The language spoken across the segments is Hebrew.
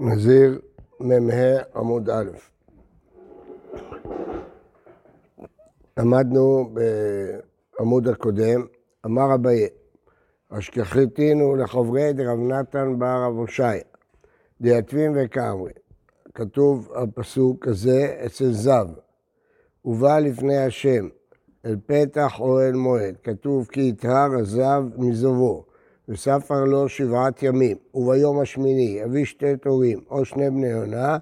נזיר מ"ה עמוד א'. למדנו בעמוד הקודם, אמר אביי, אשכחיתינו לחוברי דרב נתן בר רב הושעיה, דייתבים וכאמרי. כתוב הפסוק הזה אצל זב, ובא לפני השם, אל פתח אוהל מועד, כתוב כי יטהר הזב מזובו. וספר לו שבעת ימים, וביום השמיני יביא שתי תורים או שני בני יונה,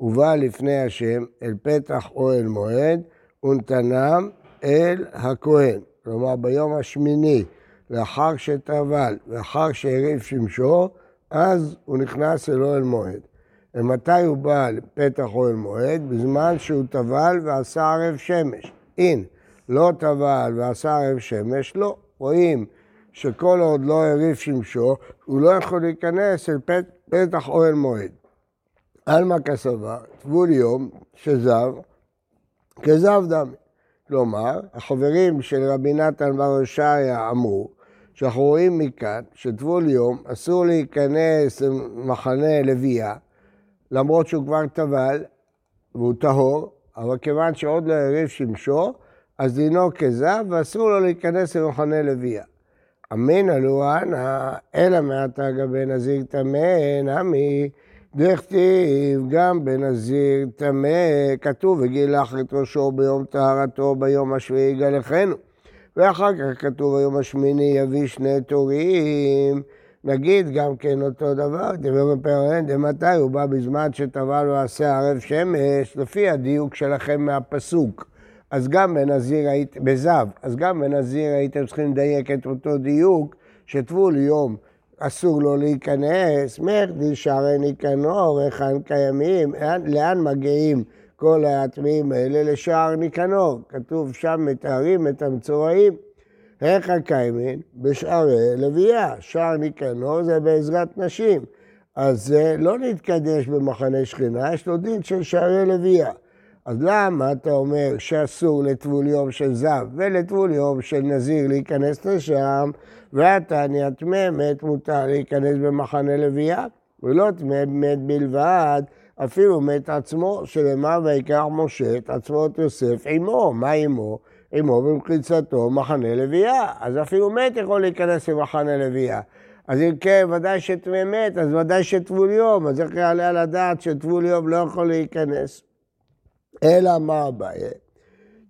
ובא לפני השם אל פתח אוהל מועד, ונתנם אל הכהן. כלומר, ביום השמיני, לאחר שטבל, לאחר שהריב שמשו, אז הוא נכנס אל אוהל מועד. ומתי הוא בא לפתח אוהל מועד? בזמן שהוא טבל ועשה ערב שמש. אין, לא טבל ועשה ערב שמש, לא. רואים שכל עוד לא הריב שמשו, הוא לא יכול להיכנס אל פת, פתח אוהל מועד. עלמא כסבה, טבול יום שזב, כזב דמי. כלומר, החברים של רבי נתן בר הושעיה אמרו שאנחנו רואים מכאן שטבול יום אסור להיכנס למחנה לוויה, למרות שהוא כבר טבל והוא טהור, אבל כיוון שעוד לא הריב שמשו, אז דינו כזב ואסור לו להיכנס למחנה לוויה. אמינא לו אנא, אלא מעתה גבי נזיר טמא, נמי, דכתיב גם בנזיר טמא, כתוב וגילח את ראשו ביום טהרתו ביום השביעי יגלחנו. ואחר כך כתוב ביום השמיני יביא שני תורים. נגיד גם כן אותו דבר, דבר בפרלן, דמתי הוא בא בזמן שטבל ועשה ערב שמש, לפי הדיוק שלכם מהפסוק. אז גם בנזיר הייתם, בזב, אז גם בנזיר הייתם צריכים לדייק את אותו דיוק, שטבול יום אסור לו להיכנס, מחדי שערי ניקנור, היכן קיימים, לאן, לאן מגיעים כל הטמאים האלה? לשער ניקנור. כתוב שם מתארים את המצורעים. היכן קיימים? בשערי לוויה. שער ניקנור זה בעזרת נשים. אז זה לא להתקדש במחנה שכינה, יש לו דין של שערי לוויה. אז למה אתה אומר שאסור לטבול יום של זב ולטבול יום של נזיר להיכנס לשם, והתניא טמא מת מותר להיכנס במחנה לוויה, ולא טמא מת בלבד, אפילו מת עצמו, שלמה ויקח משה את עצמו את יוסף עמו. מה עמו? עמו במחיצתו מחנה לוויה. אז אפילו מת יכול להיכנס למחנה לוויה. אז אם כן, ודאי שטמא מת, אז ודאי שטבול יום, אז איך יעלה על הדעת שטבול יום לא יכול להיכנס? אלא מה הבעיה?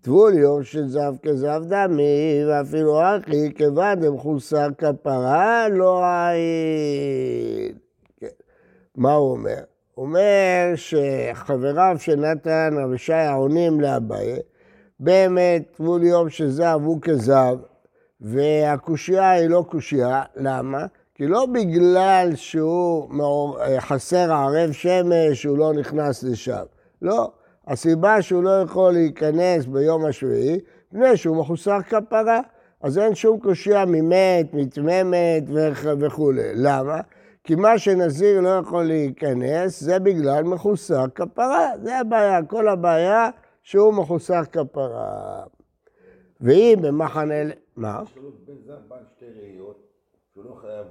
טבול יום של זב כזב דמי, ואפילו אחי כבד מחוסר כפרה לא עין. כן. מה הוא אומר? הוא אומר שחבריו של נתן אבישי עונים לאביי, באמת טבול יום של זב הוא כזב, והקושייה היא לא קושייה, למה? כי לא בגלל שהוא חסר ערב שמש, הוא לא נכנס לשם. לא, הסיבה שהוא לא יכול להיכנס ביום השביעי, מפני שהוא מחוסר כפרה. אז אין שום קושייה ממת, מתממת וכולי. למה? כי מה שנזיר לא יכול להיכנס, זה בגלל מחוסר כפרה. זה הבעיה, כל הבעיה שהוא מחוסר כפרה. ואם במחנה... מה? יש לו בן זר בעל שתי ראיות, שהוא לא חייב...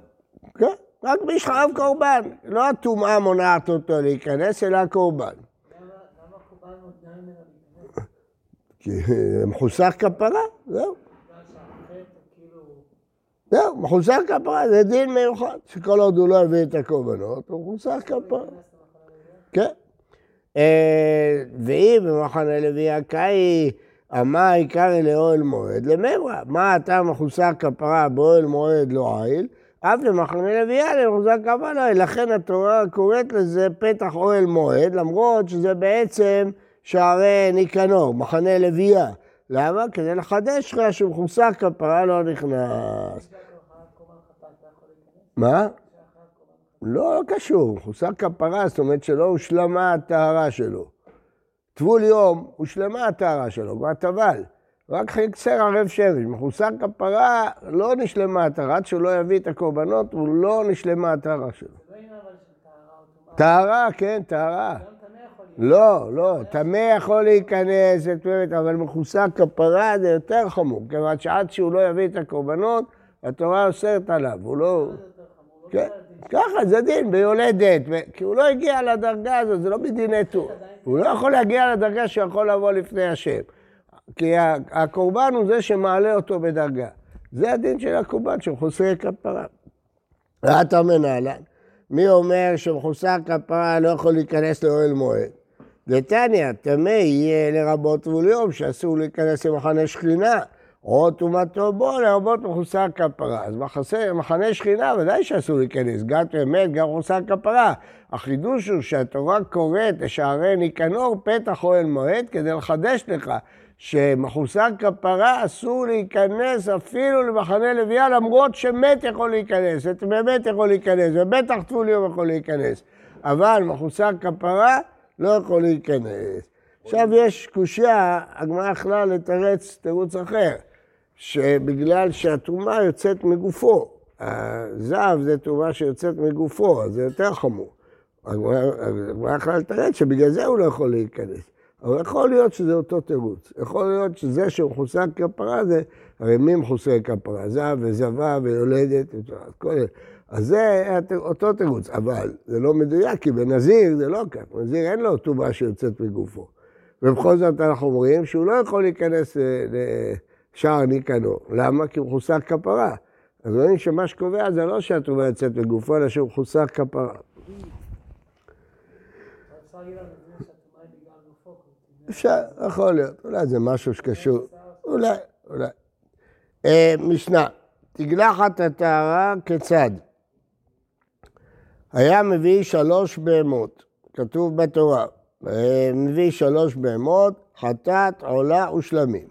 כן, רק מי שחייב קורבן. לא הטומאה מונעת אותו להיכנס, אלא הקורבן. כי מחוסר כפרה, זהו. זהו, מחוסר כפרה, זה דין מיוחד, שכל עוד הוא לא הביא את הקורבנות, הוא מחוסר כפרה. כן. ואם במחנה לוי הקאי, אמה עיקר לאוהל מועד, למברה. מה אתה מחוסר כפרה באוהל מועד לא עיל? אף למחנה לוויה למחוסר כפרה לא עיל. לכן התורה קוראת לזה פתח אוהל מועד, למרות שזה בעצם... שערי ניקנור, מחנה לוויה. למה? כדי לחדש לך שמחוסר כפרה לא נכנס. מה? לא, לא קשור, מחוסר כפרה, זאת אומרת שלא הושלמה הטהרה שלו. טבול יום, הושלמה הטהרה שלו, כבר טבל. רק חקצר ערב שמש, מחוסר כפרה, לא נשלמה הטהרה, עד שהוא לא יביא את הקורבנות, הוא לא נשלמה הטהרה שלו. טהרה, כן, טהרה. לא, לא, טמא יכול להיכנס אבל מחוסר כפרה זה יותר חמור, כיוון שעד שהוא לא יביא את הקורבנות, התורה אוסרת עליו, הוא לא... כן, ככה, זה דין, ביולדת, כי הוא לא הגיע לדרגה הזאת, זה לא בדיני טור. הוא לא יכול להגיע לדרגה שהוא יכול לבוא לפני השם. כי הקורבן הוא זה שמעלה אותו בדרגה. זה הדין של הקורבן, שהוא חוסר כפרה. ואתה מנהלן, מי אומר שמחוסר כפרה לא יכול להיכנס לאוהל מועד? דתניא, טמא יהיה לרבות טבול יום, שאסור להיכנס למחנה שכינה, או טומאתו בו לרבות מחוסר כפרה. אז מחסה, מחנה שכינה ודאי שאסור להיכנס, גם אמת, גם מחוסר כפרה. החידוש הוא שהתורה קוראת לשערי ניקנור פתח אוהל מועד כדי לחדש לך שמחוסר כפרה אסור להיכנס אפילו למחנה לוויה למרות שמת יכול להיכנס, באמת יכול להיכנס, ובטח טבול יום יכול להיכנס. אבל מחוסר כפרה לא יכול להיכנס. עכשיו יש קושייה, הגמרא יכלה לתרץ תירוץ אחר, שבגלל שהתרומה יוצאת מגופו, הזהב זה תרומה שיוצאת מגופו, אז זה יותר חמור. הגמרא יכלה לתרץ שבגלל זה הוא לא יכול להיכנס. אבל יכול להיות שזה אותו תירוץ. יכול להיות שזה שמחוסר כפרה זה, הרי מי מחוסר כפרה? זהב וזבה ויולדת, כל אלה. אז זה אותו תירוץ, אבל זה לא מדויק, כי בנזיר זה לא כך. בנזיר אין לו טומאה שיוצאת מגופו. ובכל זאת אנחנו אומרים שהוא לא יכול להיכנס לשער ניקנור. למה? כי הוא מחוסר כפרה. אז רואים שמה שקובע זה לא שהטומאה יוצאת מגופו, אלא שהוא מחוסר כפרה. אפשר, יכול להיות, אולי זה משהו שקשור, אולי, אולי. אה, משנה, תגלחת הטהרה כיצד? היה מביא שלוש בהמות, כתוב בתורה, אה, מביא שלוש בהמות, חטאת, עולה ושלמים.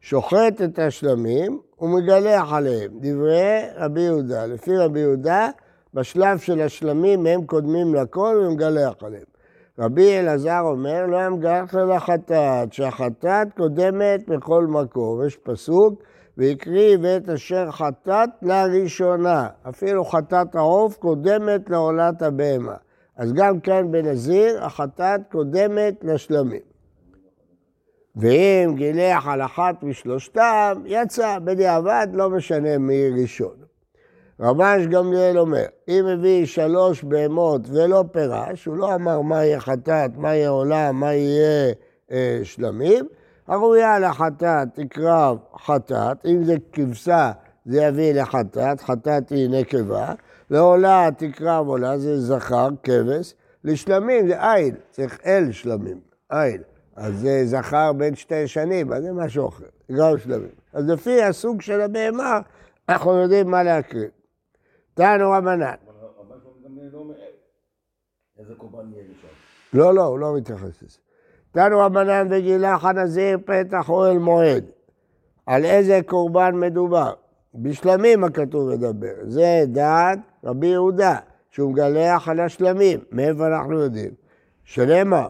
שוחט את השלמים ומגלח עליהם. דברי רבי יהודה. לפי רבי יהודה, בשלב של השלמים הם קודמים לכל ומגלח עליהם. רבי אלעזר אומר, לא ימגח על החטאת, שהחטאת קודמת בכל מקום. יש פסוק, והקריב את אשר חטאת לראשונה. אפילו חטאת העוף קודמת לעולת הבהמה. אז גם כאן בנזיר, החטאת קודמת לשלמים. ואם גילח על אחת משלושתם, יצא בדיעבד, לא משנה מי ראשון. רבש גמליאל אומר, אם הביא שלוש בהמות ולא פירש, הוא לא אמר מה יהיה חטאת, מה יהיה עולם, מה יהיה אה, שלמים, הראויה לחטאת תקרב חטאת, אם זה כבשה זה יביא לחטאת, חטאת היא נקבה, לעולה תקרב עולה זה זכר, כבש, לשלמים זה איל, צריך אל שלמים, איל. אז זה זכר בין שתי שנים, אז זה משהו אחר, גם שלמים. אז לפי הסוג של הבהמה, אנחנו יודעים מה להקריא. תנו רבנן. לא. לא, לא, הוא לא מתייחס לזה. תנו רבנן וגילח הנזיר פתח אוהל מועד. על איזה קורבן מדובר? בשלמים הכתוב מדבר. זה דעת רבי יהודה, שהוא מגלח על השלמים. מאיפה אנחנו יודעים? שנאמר,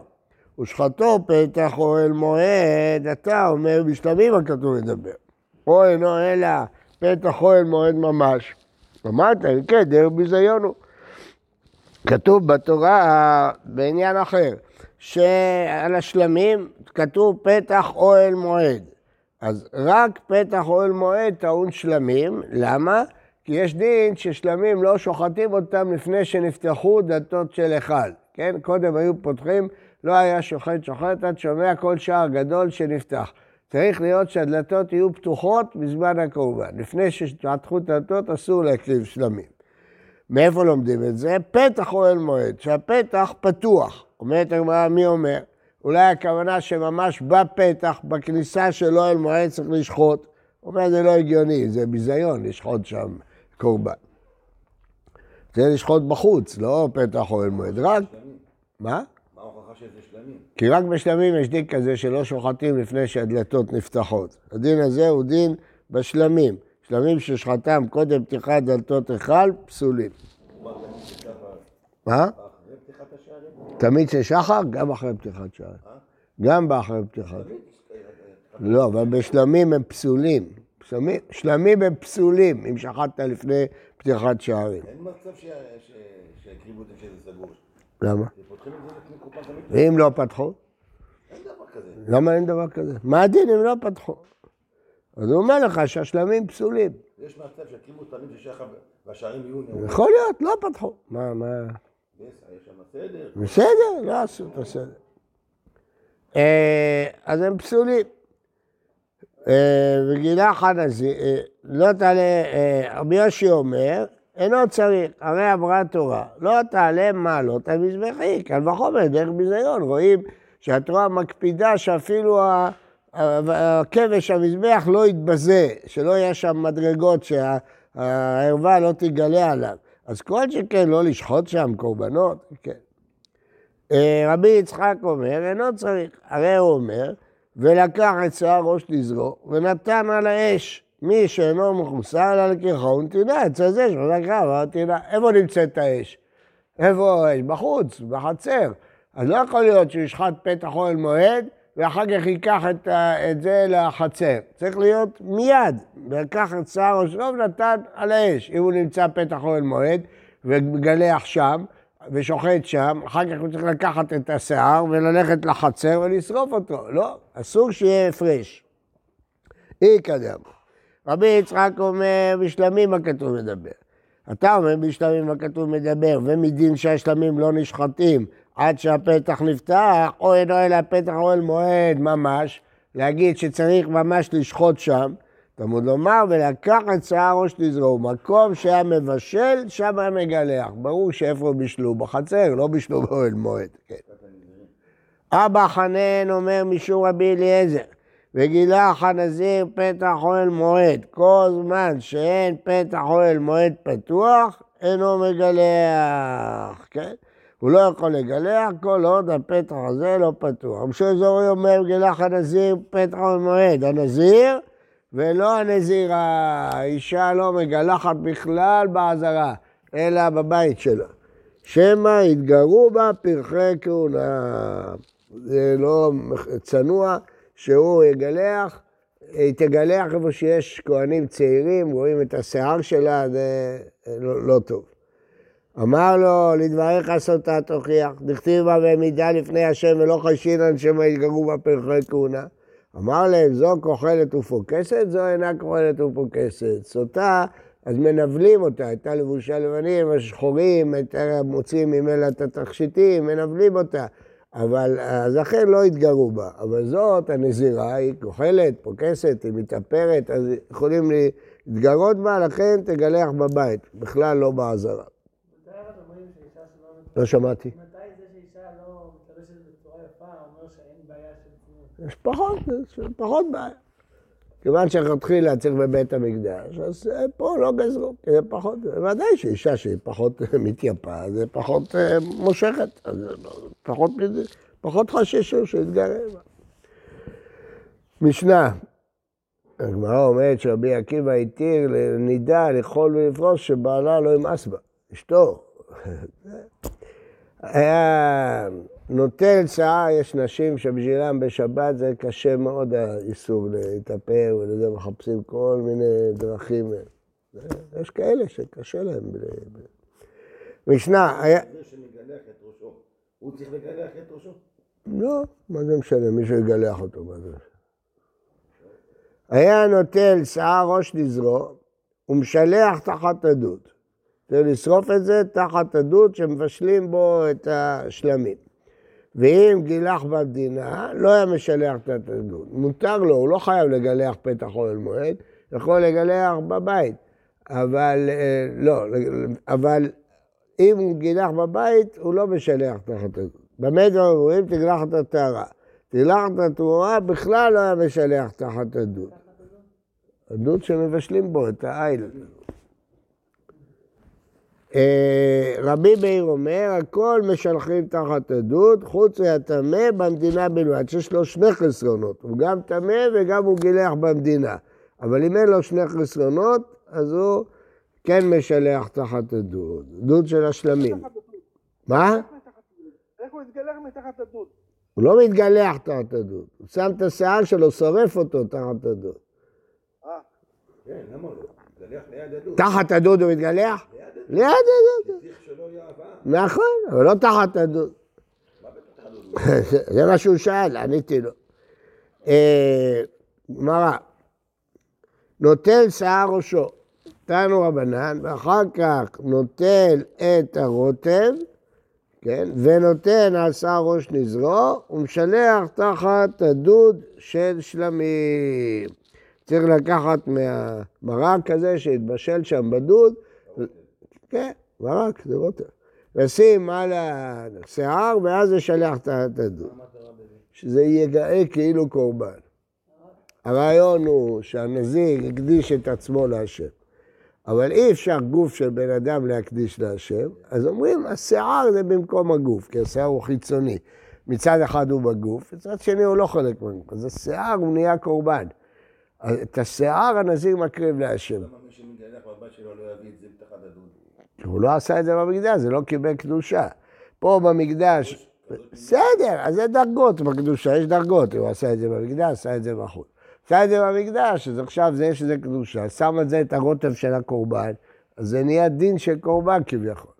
ושחטו פתח אוהל מועד, אתה אומר בשלמים הכתוב מדבר. או אינו אלא פתח אוהל מועד ממש. אמרת, כן, דרך ביזיון הוא. כתוב בתורה בעניין אחר, שעל השלמים כתוב פתח אוהל מועד. אז רק פתח אוהל מועד טעון שלמים, למה? כי יש דין ששלמים לא שוחטים אותם לפני שנפתחו דלתות של היכל. כן, קודם היו פותחים, לא היה שוחט שוחט עד שומע כל שער גדול שנפתח. צריך להיות שהדלתות יהיו פתוחות בזמן הקורבן. לפני שפתחו את הדלתות אסור להקריב שלמים. מאיפה לומדים את זה? פתח אוהל מועד, שהפתח פתוח. אומרת הגמרא, מי אומר? אולי הכוונה שממש בפתח, בכניסה של אוהל מועד צריך לשחוט. אומר, זה לא הגיוני, זה ביזיון לשחוט שם קורבן. צריך לשחוט בחוץ, לא פתח אוהל מועד, רק... מה? מה ההוכחה שזה שלמים? כי רק בשלמים יש דין כזה שלא שוחטים לפני שהדלתות נפתחות. הדין הזה הוא דין בשלמים. שלמים ששחטם קודם פתיחת דלתות היכל, פסולים. מה, תמיד ששחר, מה? אחרי פתיחת השערים? תמיד של שחר? גם אחרי פתיחת שער. גם באחרי פתיחת. אה, אה, לא, אבל בשלמים הם פסולים. שלמים, שלמים הם פסולים, אם שחטת לפני פתיחת שערים. אין מצב שהקריבו את זה שזה סגור. למה? ואם לא פתחו? אין דבר כזה. למה אין דבר כזה? מה הדין אם לא פתחו? אז הוא אומר לך שהשלמים פסולים. יש מצב שהקריבו תמיד ששחר והשערים יהיו. יכול להיות, לא פתחו. מה, מה... בסדר, לא עשו את הסדר. אה, אז הם פסולים. אה, וגילה חנזי, אה, לא תעלה, רבי יושי אומר, אינו צריך, הרי עברה תורה, לא תעלה מעלות על מזבחי, קל וחומר, דרך ביזיון, רואים שהתורה מקפידה שאפילו הכבש המזבח לא יתבזה, שלא יהיה שם מדרגות, שהערווה לא תגלה עליו. אז כל שכן לא לשחוט שם קורבנות, כן. אה, רבי יצחק אומר, אינו צריך, הרי הוא אומר, ולקח את שיער ראש נזרו, ונתן על האש. מי שאינו מחוסר אלא לקרחו ונתינה, אצל זה שלקחה ונתינה. איפה נמצאת האש? איפה האש? בחוץ, בחצר. אז לא יכול להיות שהוא ישחט פתח אוהל מועד, ואחר כך ייקח את, את זה לחצר. צריך להיות מיד. לקח את שיער ראשו ונתן על האש. אם הוא נמצא פתח אוהל מועד, ומגלח שם, ושוחט שם, אחר כך הוא צריך לקחת את השיער וללכת לחצר ולשרוף אותו. לא, אסור שיהיה הפרש. אי קדם. רבי יצחק אומר, בשלמים הכתוב מדבר. אתה אומר, בשלמים הכתוב מדבר, ומדין שהשלמים לא נשחטים עד שהפתח נפתח, או אינו אלא פתח אוהל מועד ממש, להגיד שצריך ממש לשחוט שם. תלמוד לומר, ולקח את שיער ראש תזרעו, מקום שהיה מבשל, שם היה מגלח. ברור שאיפה בישלו? בחצר, לא בישלו באוהל מועד. כן. אבא חנן אומר משום רבי אליעזר, וגילח הנזיר פתח אוהל מועד, כל זמן שאין פתח אוהל מועד פתוח, אינו מגלח, כן? הוא לא יכול לגלח כל עוד הפתח הזה לא פתוח. רבי אזורי אומר, גילח הנזיר פתח אוהל מועד, הנזיר ולא הנזירה, האישה לא מגלחת בכלל בעזרה, אלא בבית שלה. שמא יתגרו בה פרחי כהונה. זה לא צנוע שהוא יגלח, היא תגלח איפה שיש כהנים צעירים, רואים את השיער שלה, זה לא, לא טוב. אמר לו, לדבריך סוטה תוכיח, דכתיב בה במידה לפני השם ולא חשינן שמא יתגרו בה פרחי כהונה. אמר להם, זו כוחלת ופוקסת, זו אינה כוחלת ופוקסת. סוטה, אז מנבלים אותה, הייתה לבושה לבנים, השחורים, מוציאים ממנה את התכשיטים, מנבלים אותה. אבל אז לכן לא התגרו בה. אבל זאת, הנזירה, היא כוחלת, פוקסת, היא מתאפרת, אז יכולים להתגרות בה, לכן תגלח בבית, בכלל לא בעזרה. לא שמעתי. לא? יש פחות, פחות בעיה. כיוון שלכתחילה צריך בבית המקדש, אז אה, פה לא גזרו, כי זה פחות, ודאי שאישה שהיא פחות מתייפה, זה פחות אה, מושכת, אז לא- פחות, פחות חששו שיתגרה בה. משנה, הגמרא אומרת שרבי עקיבא התיר לנידה לאכול ולפרוס שבעלה לא ימאס בה, אשתו. היה נוטל שיער, יש נשים שבשבילם בשבת זה קשה מאוד האיסור להתאפר ולזה מחפשים כל מיני דרכים. יש כאלה שקשה להם. משנה, היה... זה שמגלח את ראשו, הוא צריך לגלח את ראשו? לא, מה זה משנה, מישהו יגלח אותו, מה זה? היה נוטל שיער ראש נזרו ומשלח תחת הדוד. צריך לשרוף את זה תחת הדוד שמבשלים בו את השלמים. ואם גילח במדינה, לא היה משלח תחת הדוד. מותר לו, הוא לא חייב לגלח פתח אוהל מועד, יכול לגלח בבית. אבל אה, לא, אבל אם הוא גילח בבית, הוא לא משלח תחת הדוד. במה דברים אומרים? תגלח את הטהרה. תגלח את התאורה, בכלל לא היה משלח תחת הדוד. הדוד שמבשלים בו את העיל. אה, רבי מאיר אומר, הכל משלחים תחת הדוד, חוץ מהטמא במדינה בלבד, שיש לו שני חסרונות, הוא גם טמא וגם הוא גילח במדינה. אבל אם אין לו שני חסרונות, אז הוא כן משלח תחת הדוד, דוד של השלמים. מה? איך הוא התגלח מתחת הדוד? הוא לא מתגלח תחת הדוד, הוא שם את השיער שלו, שורף אותו תחת הדוד. כן, לא? ליד הדוד. תחת הדוד הוא מתגלח? ליד הדוד. נכון, אבל לא תחת הדוד. זה מה שהוא שאל, עניתי לו. אה, גמרא, נוטל שיער ראשו, תנו רבנן, ואחר כך נוטל את הרוטב, כן, ונותן על שר ראש נזרו, ומשלח תחת הדוד של שלמים. צריך לקחת מהמרק הזה שהתבשל שם בדוד, כן, מרק, זה רוטב. לשים על השיער, ואז לשלח תחת הדוד. שזה יגאה כאילו קורבן. הרעיון הוא שהנזיר הקדיש את עצמו להשם. אבל אי אפשר גוף של בן אדם להקדיש להשם, אז אומרים, השיער זה במקום הגוף, כי השיער הוא חיצוני. מצד אחד הוא בגוף, מצד שני הוא לא חלק מהגוף. אז השיער הוא נהיה קורבן. את השיער הנזיר מקריב להשם. למה מי שמתגלח בבת שלו לא יביא את זה הדוד? הוא לא עשה את זה במקדש, זה לא קיבל קדושה. פה במקדש, בסדר, אז זה דרגות בקדושה, יש דרגות, הוא עשה את זה במקדש, עשה את זה בחוץ. עשה את זה במקדש, אז עכשיו זה יש לזה קדושה, שם על זה את הרוטב של הקורבן, אז זה נהיה דין של קורבן כביכול.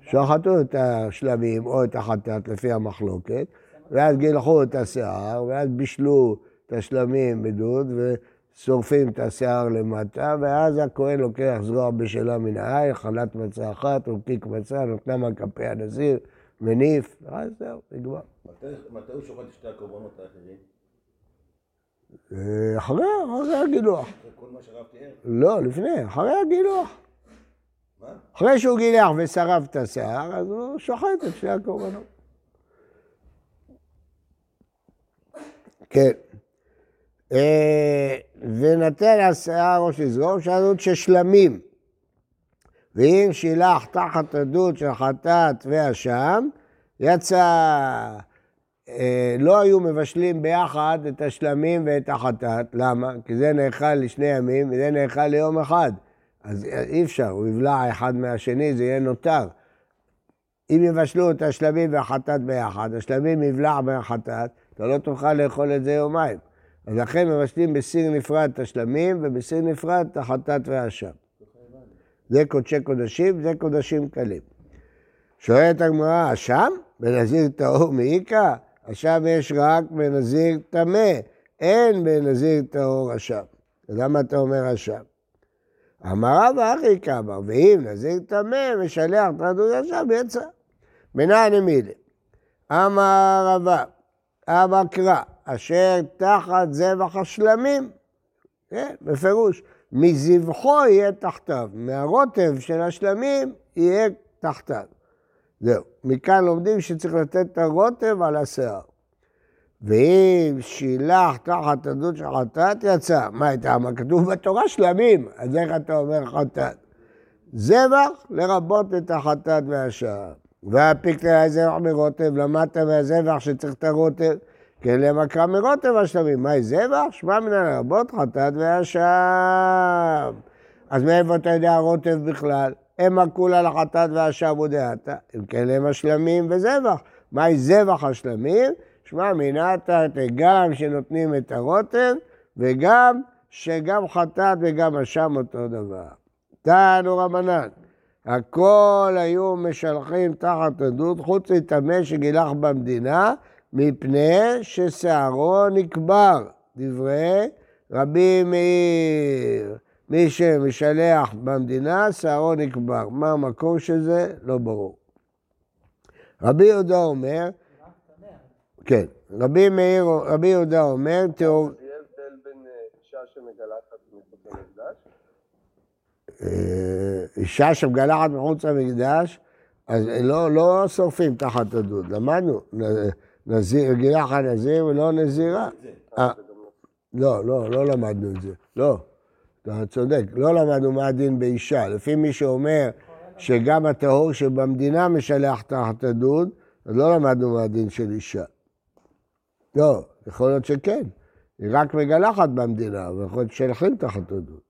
את. שחטו את השלמים או את החטאת לפי המחלוקת, ואז גילחו את השיער, ואז בישלו את השלמים בדוד, ושורפים את השיער למטה, ואז הכהן לוקח זרוע בשלה מן העין, חלת מצה אחת, ורקיק מצה, נותנם על כפי הנזיר, מניף, ואז זהו, נגמר. מתי הוא שוחט את שתי הקורבנות האחרים? אה, אחרי, אחרי הגילוח. כל מה שהרב תיאר. לא, לפני, אחרי הגילוח. מה? אחרי שהוא גילח ושרף את השיער, אז הוא שוחט את שני הקורבנות. כן. אה, ונתן השיער ראש לזרום, שהדוד ששלמים. ואם שילח תחת הדוד של חטאת ואשם, יצא, אה, לא היו מבשלים ביחד את השלמים ואת החטאת. למה? כי זה נאכל לשני ימים וזה נאכל ליום אחד. אז אי אפשר, הוא יבלע אחד מהשני, זה יהיה נותר. אם יבשלו את השלמים והחטאת ביחד, השלמים יבלע מהחטאת, אתה לא תוכל לאכול את זה יומיים. אז לכן מבשלים בסיר נפרד את השלמים ובסיר נפרד את החטאת והאשם. זה קודשי קודשים, זה קודשים קלים. שואלת הגמרא, אשם? בנזיר טהור מעיקה? אשם יש רק בנזיר טמא, אין בנזיר טהור אשם. למה אתה אומר אשם? אמר רב אחי כאמר, ואם נזיר טמא משלח תרדות אשם יצא. מנין מילי. אמר רבא, אמר קרא, אשר תחת זבח השלמים, כן, בפירוש, מזבחו יהיה תחתיו, מהרוטב של השלמים יהיה תחתיו. זהו, מכאן לומדים שצריך לתת את הרוטב על השיער. ואם שילח תחת עדות של חטאת יצא. מה הייתה? מה כתוב בתורה שלמים, אז איך אתה אומר חטאת? זבח לרבות את החטאת והשער. והפיקת זבח מרוטב, למדת מהזבח שצריך את הרוטב, כן למקרא מרוטב השלמים. מהי זבח? שמע מן הרבות חטאת והשם. אז מאיפה אתה יודע רוטב בכלל? המה כולה לחטאת והשם ודעתה. אם כן הם השלמים וזבח. מהי זבח השלמים? שמע מינתה גם שנותנים את הרוטב וגם שגם חטאת וגם אשם אותו דבר. תנו רבנן, הכל היו משלחים תחת עדות חוץ מטמא שגילח במדינה מפני ששערו נקבר. דברי רבי מאיר. מי שמשלח במדינה, שערו נקבר. מה המקור של זה? לא ברור. רבי יהודה אומר, כן, רבי מאיר, רבי יהודה אומר, תיאור... אה, אישה שמגלחת מחוץ למקדש? אה, מחוץ למקדש, אז לא, לא שורפים תחת הדוד, למדנו, נזיר, גילחת נזיר ולא נזירה. אה, לא, לא, לא למדנו את זה, לא, אתה צודק, לא למדנו מה הדין באישה. לפי מי שאומר שגם הטהור שבמדינה משלח תחת הדוד, אז לא למדנו מה הדין של אישה. לא, יכול להיות שכן, היא רק מגלחת במדינה, אבל יכול להיות ששלחים תחת הדוד.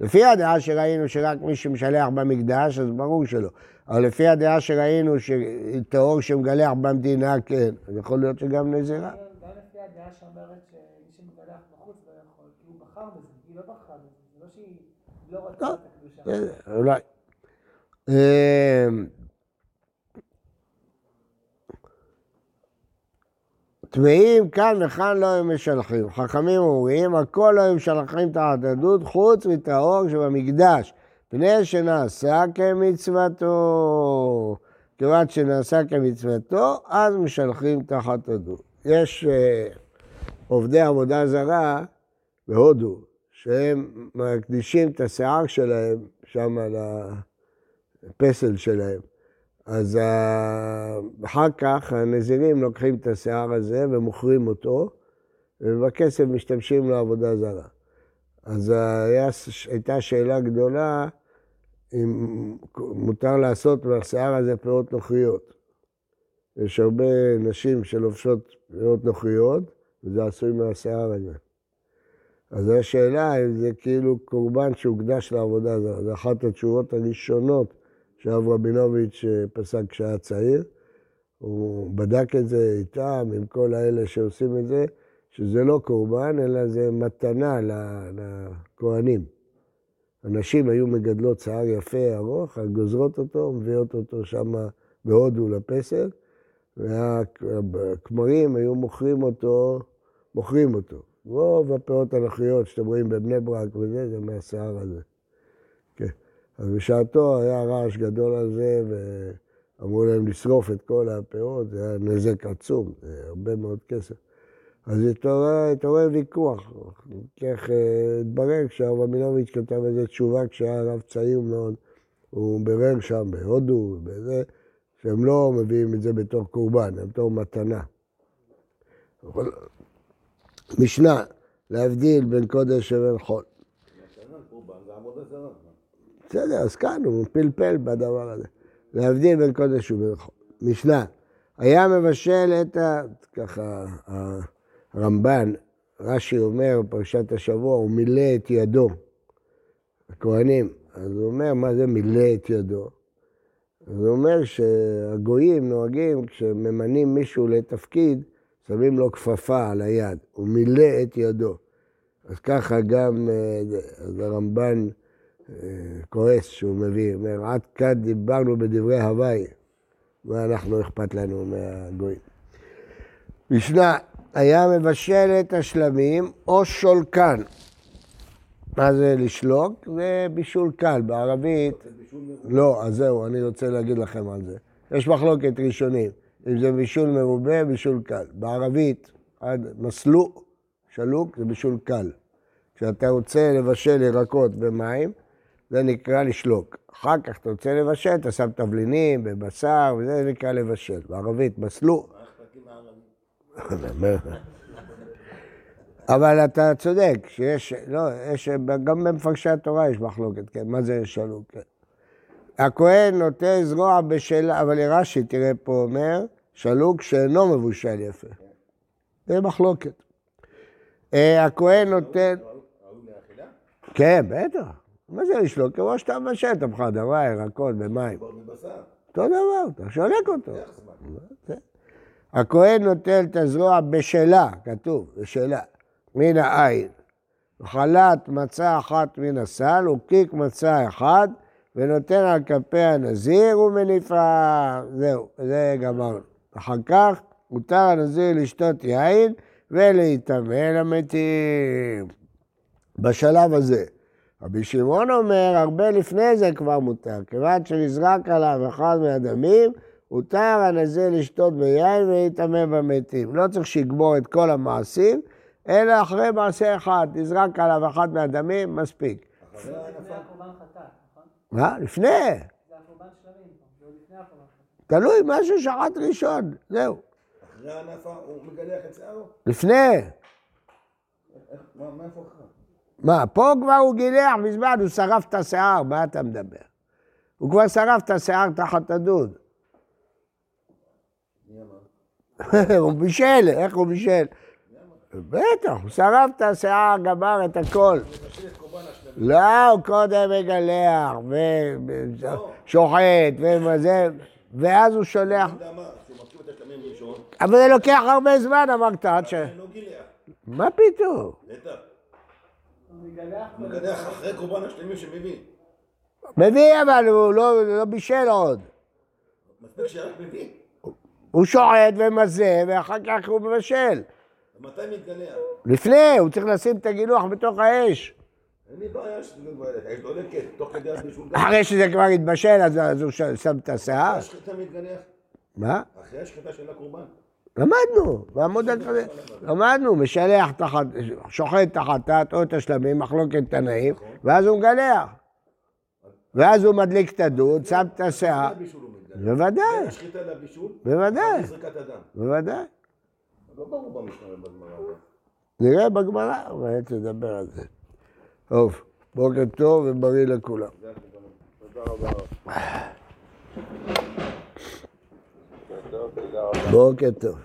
לפי הדעה שראינו שרק מי שמשלח במקדש, אז ברור שלא. אבל לפי הדעה שראינו שטהור שמגלח במדינה, כן, אז יכול להיות שגם נזירה. גם לפי הדעה שאומרת שמי שמגלח בחוץ לא יכול, כי הוא בחר בזה, היא לא בחרה בזה, זה לא שהיא לא רצתה לא. את הקדושה. בסדר, אולי. טמאים כאן וכאן לא היו משלחים. חכמים אומרים, הכל לא היו משלחים תחת הדוד, חוץ מטהור שבמקדש, פני שנעשה כמצוותו. כיוון שנעשה כמצוותו, אז משלחים תחת הדוד. יש uh, עובדי עבודה זרה בהודו, שהם מקדישים את השיער שלהם שם לפסל שלהם. אז אחר כך הנזירים לוקחים את השיער הזה ומוכרים אותו, ובכסף משתמשים לעבודה זרה. אז היה, הייתה שאלה גדולה אם מותר לעשות מהשיער הזה פירות נוכריות. יש הרבה נשים שלובשות פירות נוכריות, וזה עשוי מהשיער הזה. אז השאלה אם זה כאילו קורבן שהוקדש לעבודה זרה. זו אחת התשובות הראשונות שאב רבינוביץ' פסק כשהיה צעיר. הוא בדק את זה איתם, עם כל האלה שעושים את זה, שזה לא קורבן, אלא זה מתנה לכהנים. הנשים היו מגדלות שיער יפה, ארוך, גוזרות אותו, מביאות אותו שם בהודו לפסל, והכמרים היו מוכרים אותו, מוכרים אותו. רוב הפירות הנוכריות שאתם רואים בבני ברק וזה, זה מהשיער הזה. אז בשעתו היה רעש גדול על זה, ואמרו להם לשרוף את כל הפירות, זה היה נזק עצום, זה הרבה מאוד כסף. אז התעורר ויכוח. כך אה, התברר כשהרב רבינוביץ' כתב איזה תשובה כשהיה רב צעיר מאוד, הוא בירר שם בהודו, בזה, שהם לא מביאים את זה בתור קורבן, הם בתור מתנה. משנה, להבדיל בין קודש לבין חול. בסדר, אז כאן הוא פלפל בדבר הזה. להבדיל בין קודש ובין חול. משנה, היה מבשל את ה... ככה, הרמב"ן, רש"י אומר בפרשת השבוע, הוא מילא את ידו. הכהנים, אז הוא אומר, מה זה מילא את ידו? אז הוא אומר שהגויים נוהגים, כשממנים מישהו לתפקיד, שמים לו כפפה על היד, הוא מילא את ידו. אז ככה גם אה, אז הרמב"ן כועס שהוא מביא, אומר, עד כאן דיברנו בדברי הוואי, מה אנחנו אכפת לנו מהגויים. משנה, היה מבשל את השלמים או שולקן. מה זה לשלוק? זה בישול קל, בערבית... לא, אז זהו, אני רוצה להגיד לכם על זה. יש מחלוקת ראשונים. אם זה בישול מרובה, בישול קל. בערבית, מסלו, שלוק, זה בישול קל. כשאתה רוצה לבשל ירקות במים, זה נקרא לשלוק. אחר כך אתה רוצה לבשל, אתה שם תבלינים בבשר, וזה נקרא לבשל. בערבית, מסלו. אבל אתה צודק, שיש, לא, יש, גם במפרשי התורה יש מחלוקת, כן, מה זה שלוק, כן. הכהן נוטה זרוע בשלה, אבל רש"י, תראה פה אומר, שלוק שאינו מבושל יפה. זה מחלוקת. אה, הכהן נותן... כן, בטח. מה זה לשלוק? כמו שאתה מבשל, אתה מחדרה ירקות במים. אותו דבר, אתה שולק אותו. הכהן נוטל את הזרוע בשלה, כתוב, בשלה, מן העין. חלת מצה אחת מן הסל, וקיק מצה אחד, ונותן על כפי הנזיר ומניפה. זהו, זה גמרנו. אחר כך מותר הנזיר לשתות יין ולהיטמא למתים. בשלב הזה. רבי שמעון אומר, הרבה לפני זה כבר מותר, כיוון שנזרק עליו אחד מהדמים, הותר הנזיר לשתות ביין ולהיטמא במתים. לא צריך שיגמור את כל המעשים, אלא אחרי מעשה אחד, נזרק עליו אחד מהדמים, מספיק. נכון? מה? לפני. זה. תלוי, משהו שחט ראשון, זהו. אחרי הנפה הוא מגלח את שערו? לפני. מאיפה אחר? מה, פה כבר הוא גילח מזמן, הוא שרף את השיער, מה אתה מדבר? הוא כבר שרף את השיער תחת הדוד. הוא בישל, איך הוא בישל? בטח, הוא שרף את השיער, גמר את הכל. לא, הוא קודם מגלח, ושוחט, וזה, ואז הוא שולח. אבל זה לוקח הרבה זמן, אמרת, עד ש... לא. מה פתאום? מגלח אחרי קורבן השלמים שמביא. מביא, אבל הוא לא, לא בישל עוד. מספיק שרק מביא. הוא שוחט ומזה, ואחר כך הוא מבשל. מתי מתגלח? לפני, הוא צריך לשים את הגילוח בתוך האש. אין לי בעיה שזה לא יש לו לקט, תוך כדי הבישול. אחרי שזה כבר התבשל, אז, אז הוא שם את השיער. אחרי השחיטה מתגלח? מה? אחרי השחיטה של הקורבן. למדנו, בעמוד הקודם. למדנו, משלח תחת, שוחט את החטאת או את השלמים, מחלוקת תנאים, ואז הוא מגלח. ואז הוא מדליק את הדוד, שם את השיער. מתגלח. בוודאי, בין השחיטה לבישול, בוודאי. בוודאי. לא. אבל. נראה בגמרא, אולי תדבר על זה. טוב, בוקר טוב ובריא לכולם. תודה רבה. טוב, תודה רבה. בוקר טוב.